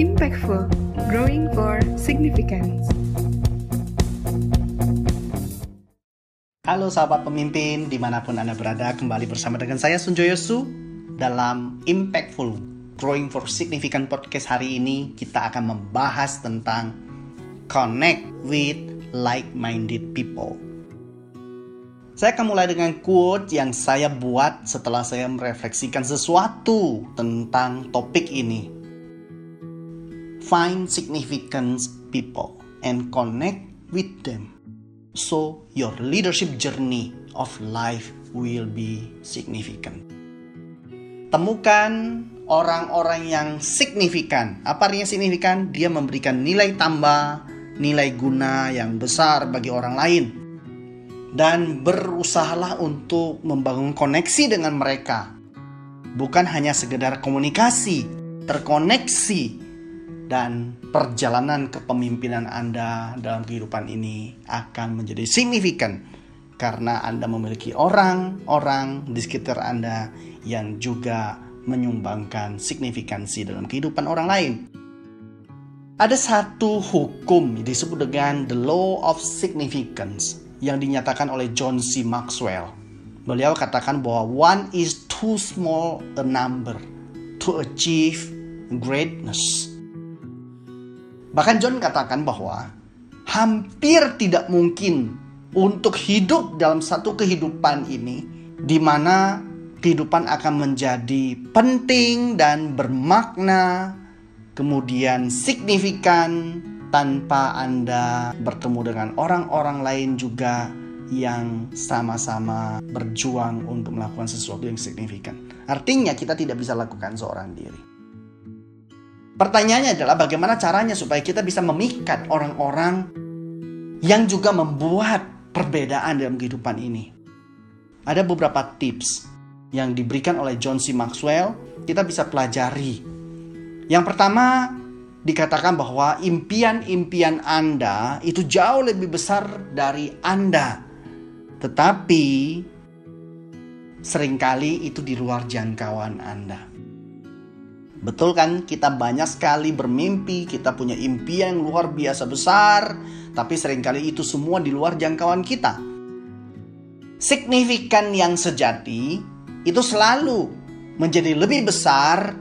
Impactful, growing for significance. Halo sahabat pemimpin, di mana pun Anda berada, kembali bersama dengan saya Sunjoyo Su dalam Impactful, Growing for Significant Podcast hari ini kita akan membahas tentang Connect with Like-Minded People. Saya akan mulai dengan quote yang saya buat setelah saya merefleksikan sesuatu tentang topik ini. Find significant people and connect with them so your leadership journey of life will be significant. Temukan orang-orang yang signifikan. Apa artinya signifikan? Dia memberikan nilai tambah, nilai guna yang besar bagi orang lain. Dan berusahalah untuk membangun koneksi dengan mereka. Bukan hanya sekedar komunikasi, terkoneksi dan perjalanan kepemimpinan Anda dalam kehidupan ini akan menjadi signifikan karena Anda memiliki orang-orang di sekitar Anda yang juga menyumbangkan signifikansi dalam kehidupan orang lain. Ada satu hukum disebut dengan the law of significance yang dinyatakan oleh John C. Maxwell. Beliau katakan bahwa one is too small a number to achieve greatness. Bahkan John katakan bahwa hampir tidak mungkin untuk hidup dalam satu kehidupan ini di mana kehidupan akan menjadi penting dan bermakna kemudian signifikan tanpa Anda bertemu dengan orang-orang lain juga yang sama-sama berjuang untuk melakukan sesuatu yang signifikan. Artinya kita tidak bisa lakukan seorang diri. Pertanyaannya adalah bagaimana caranya supaya kita bisa memikat orang-orang yang juga membuat perbedaan dalam kehidupan ini. Ada beberapa tips yang diberikan oleh John C. Maxwell, kita bisa pelajari. Yang pertama, dikatakan bahwa impian-impian Anda itu jauh lebih besar dari Anda. Tetapi sering kali itu di luar jangkauan Anda. Betul kan kita banyak sekali bermimpi, kita punya impian yang luar biasa besar, tapi sering kali itu semua di luar jangkauan kita. Signifikan yang sejati itu selalu menjadi lebih besar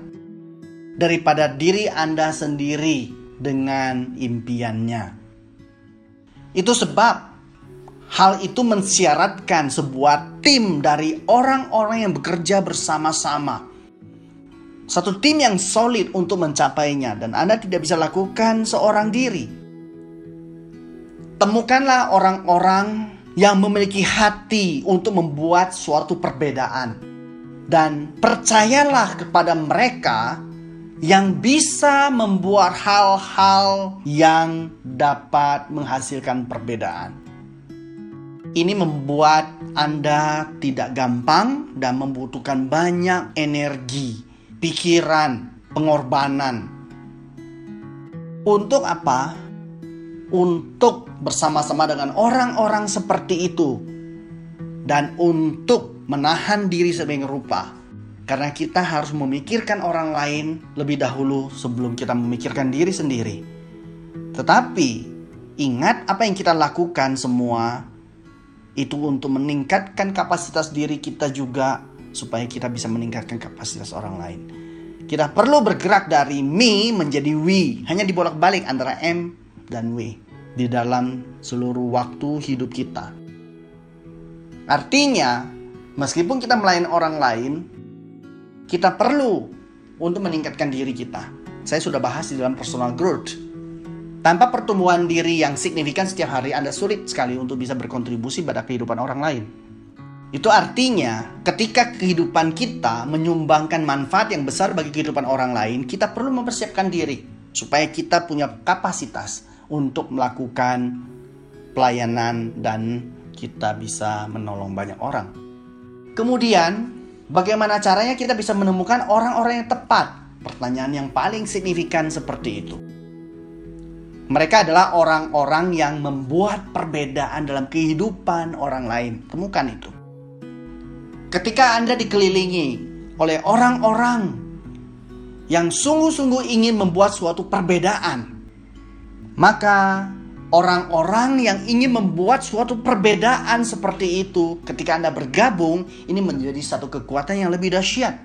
daripada diri Anda sendiri dengan impiannya. Itu sebab hal itu mensyaratkan sebuah tim dari orang-orang yang bekerja bersama-sama satu tim yang solid untuk mencapainya dan Anda tidak bisa lakukan seorang diri. Temukanlah orang-orang yang memiliki hati untuk membuat suatu perbedaan dan percayalah kepada mereka yang bisa membuat hal-hal yang dapat menghasilkan perbedaan. Ini membuat Anda tidak gampang dan membutuhkan banyak energi pikiran, pengorbanan. Untuk apa? Untuk bersama-sama dengan orang-orang seperti itu dan untuk menahan diri sebagai rupa. Karena kita harus memikirkan orang lain lebih dahulu sebelum kita memikirkan diri sendiri. Tetapi ingat apa yang kita lakukan semua itu untuk meningkatkan kapasitas diri kita juga supaya kita bisa meningkatkan kapasitas orang lain. Kita perlu bergerak dari me menjadi we, hanya dibolak-balik antara M dan W di dalam seluruh waktu hidup kita. Artinya, meskipun kita melayani orang lain, kita perlu untuk meningkatkan diri kita. Saya sudah bahas di dalam personal growth. Tanpa pertumbuhan diri yang signifikan setiap hari, Anda sulit sekali untuk bisa berkontribusi pada kehidupan orang lain. Itu artinya ketika kehidupan kita menyumbangkan manfaat yang besar bagi kehidupan orang lain, kita perlu mempersiapkan diri supaya kita punya kapasitas untuk melakukan pelayanan dan kita bisa menolong banyak orang. Kemudian, bagaimana caranya kita bisa menemukan orang-orang yang tepat? Pertanyaan yang paling signifikan seperti itu. Mereka adalah orang-orang yang membuat perbedaan dalam kehidupan orang lain. Temukan itu. Ketika Anda dikelilingi oleh orang-orang yang sungguh-sungguh ingin membuat suatu perbedaan, maka orang-orang yang ingin membuat suatu perbedaan seperti itu ketika Anda bergabung ini menjadi satu kekuatan yang lebih dahsyat.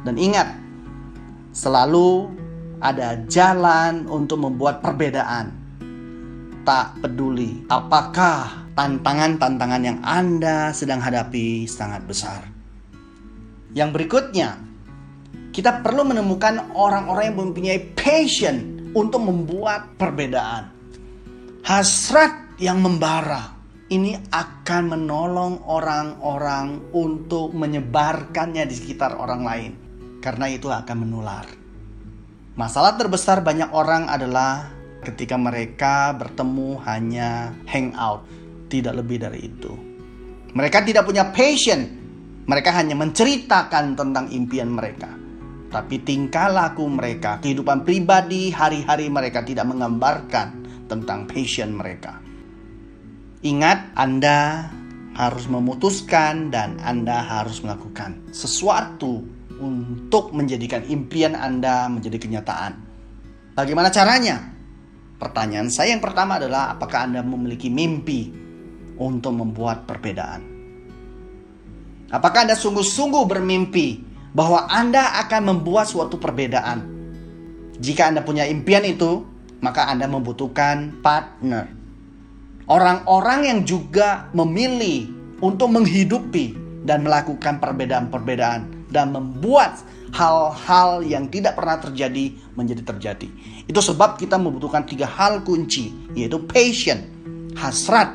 Dan ingat, selalu ada jalan untuk membuat perbedaan. Tak peduli apakah tantangan-tantangan yang Anda sedang hadapi sangat besar. Yang berikutnya, kita perlu menemukan orang-orang yang mempunyai passion untuk membuat perbedaan. Hasrat yang membara ini akan menolong orang-orang untuk menyebarkannya di sekitar orang lain, karena itu akan menular. Masalah terbesar banyak orang adalah ketika mereka bertemu hanya hangout, tidak lebih dari itu. Mereka tidak punya passion, mereka hanya menceritakan tentang impian mereka tapi tingkah laku mereka, kehidupan pribadi, hari-hari mereka tidak menggambarkan tentang passion mereka. Ingat, Anda harus memutuskan dan Anda harus melakukan sesuatu untuk menjadikan impian Anda menjadi kenyataan. Bagaimana caranya? Pertanyaan saya yang pertama adalah apakah Anda memiliki mimpi untuk membuat perbedaan? Apakah Anda sungguh-sungguh bermimpi bahwa Anda akan membuat suatu perbedaan. Jika Anda punya impian itu, maka Anda membutuhkan partner. Orang-orang yang juga memilih untuk menghidupi dan melakukan perbedaan-perbedaan dan membuat hal-hal yang tidak pernah terjadi menjadi terjadi. Itu sebab kita membutuhkan tiga hal kunci, yaitu passion, hasrat,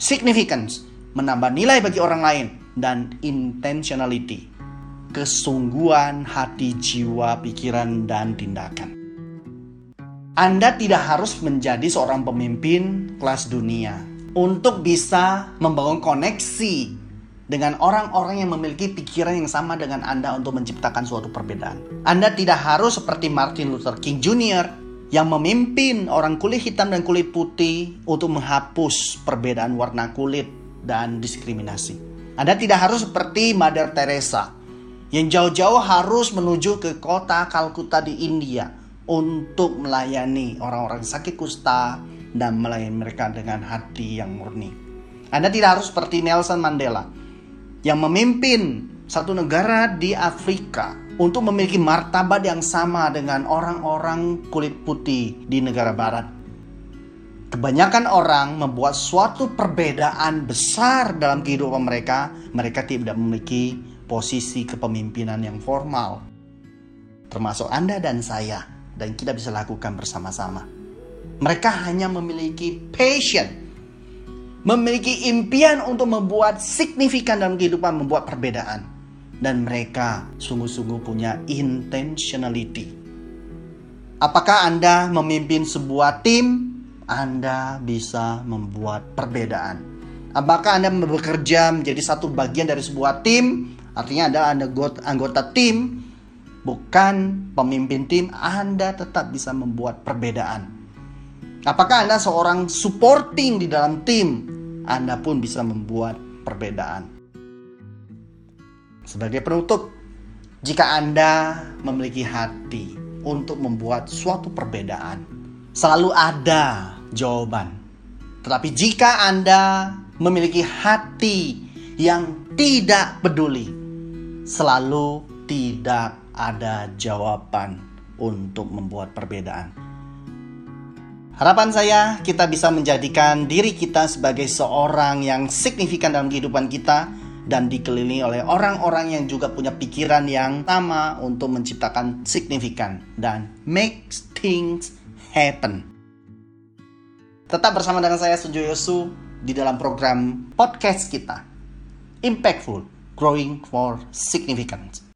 significance, menambah nilai bagi orang lain, dan intentionality kesungguhan hati, jiwa, pikiran, dan tindakan. Anda tidak harus menjadi seorang pemimpin kelas dunia untuk bisa membangun koneksi dengan orang-orang yang memiliki pikiran yang sama dengan Anda untuk menciptakan suatu perbedaan. Anda tidak harus seperti Martin Luther King Jr. yang memimpin orang kulit hitam dan kulit putih untuk menghapus perbedaan warna kulit dan diskriminasi. Anda tidak harus seperti Mother Teresa yang jauh-jauh harus menuju ke kota Kalkuta di India untuk melayani orang-orang sakit kusta dan melayani mereka dengan hati yang murni. Anda tidak harus seperti Nelson Mandela yang memimpin satu negara di Afrika untuk memiliki martabat yang sama dengan orang-orang kulit putih di negara barat. Kebanyakan orang membuat suatu perbedaan besar dalam kehidupan mereka, mereka tidak memiliki posisi kepemimpinan yang formal, termasuk Anda dan saya, dan kita bisa lakukan bersama-sama. Mereka hanya memiliki passion, memiliki impian untuk membuat signifikan dalam kehidupan, membuat perbedaan, dan mereka sungguh-sungguh punya intentionality. Apakah Anda memimpin sebuah tim? Anda bisa membuat perbedaan. Apakah Anda bekerja menjadi satu bagian dari sebuah tim? Artinya adalah Anda anggota tim, bukan pemimpin tim, Anda tetap bisa membuat perbedaan. Apakah Anda seorang supporting di dalam tim? Anda pun bisa membuat perbedaan. Sebagai penutup, jika Anda memiliki hati untuk membuat suatu perbedaan, selalu ada jawaban. Tetapi jika Anda memiliki hati yang tidak peduli, selalu tidak ada jawaban untuk membuat perbedaan. Harapan saya kita bisa menjadikan diri kita sebagai seorang yang signifikan dalam kehidupan kita dan dikelilingi oleh orang-orang yang juga punya pikiran yang sama untuk menciptakan signifikan dan make things happen. Tetap bersama dengan saya Sunjo Yosu di dalam program podcast kita Impactful growing for significance.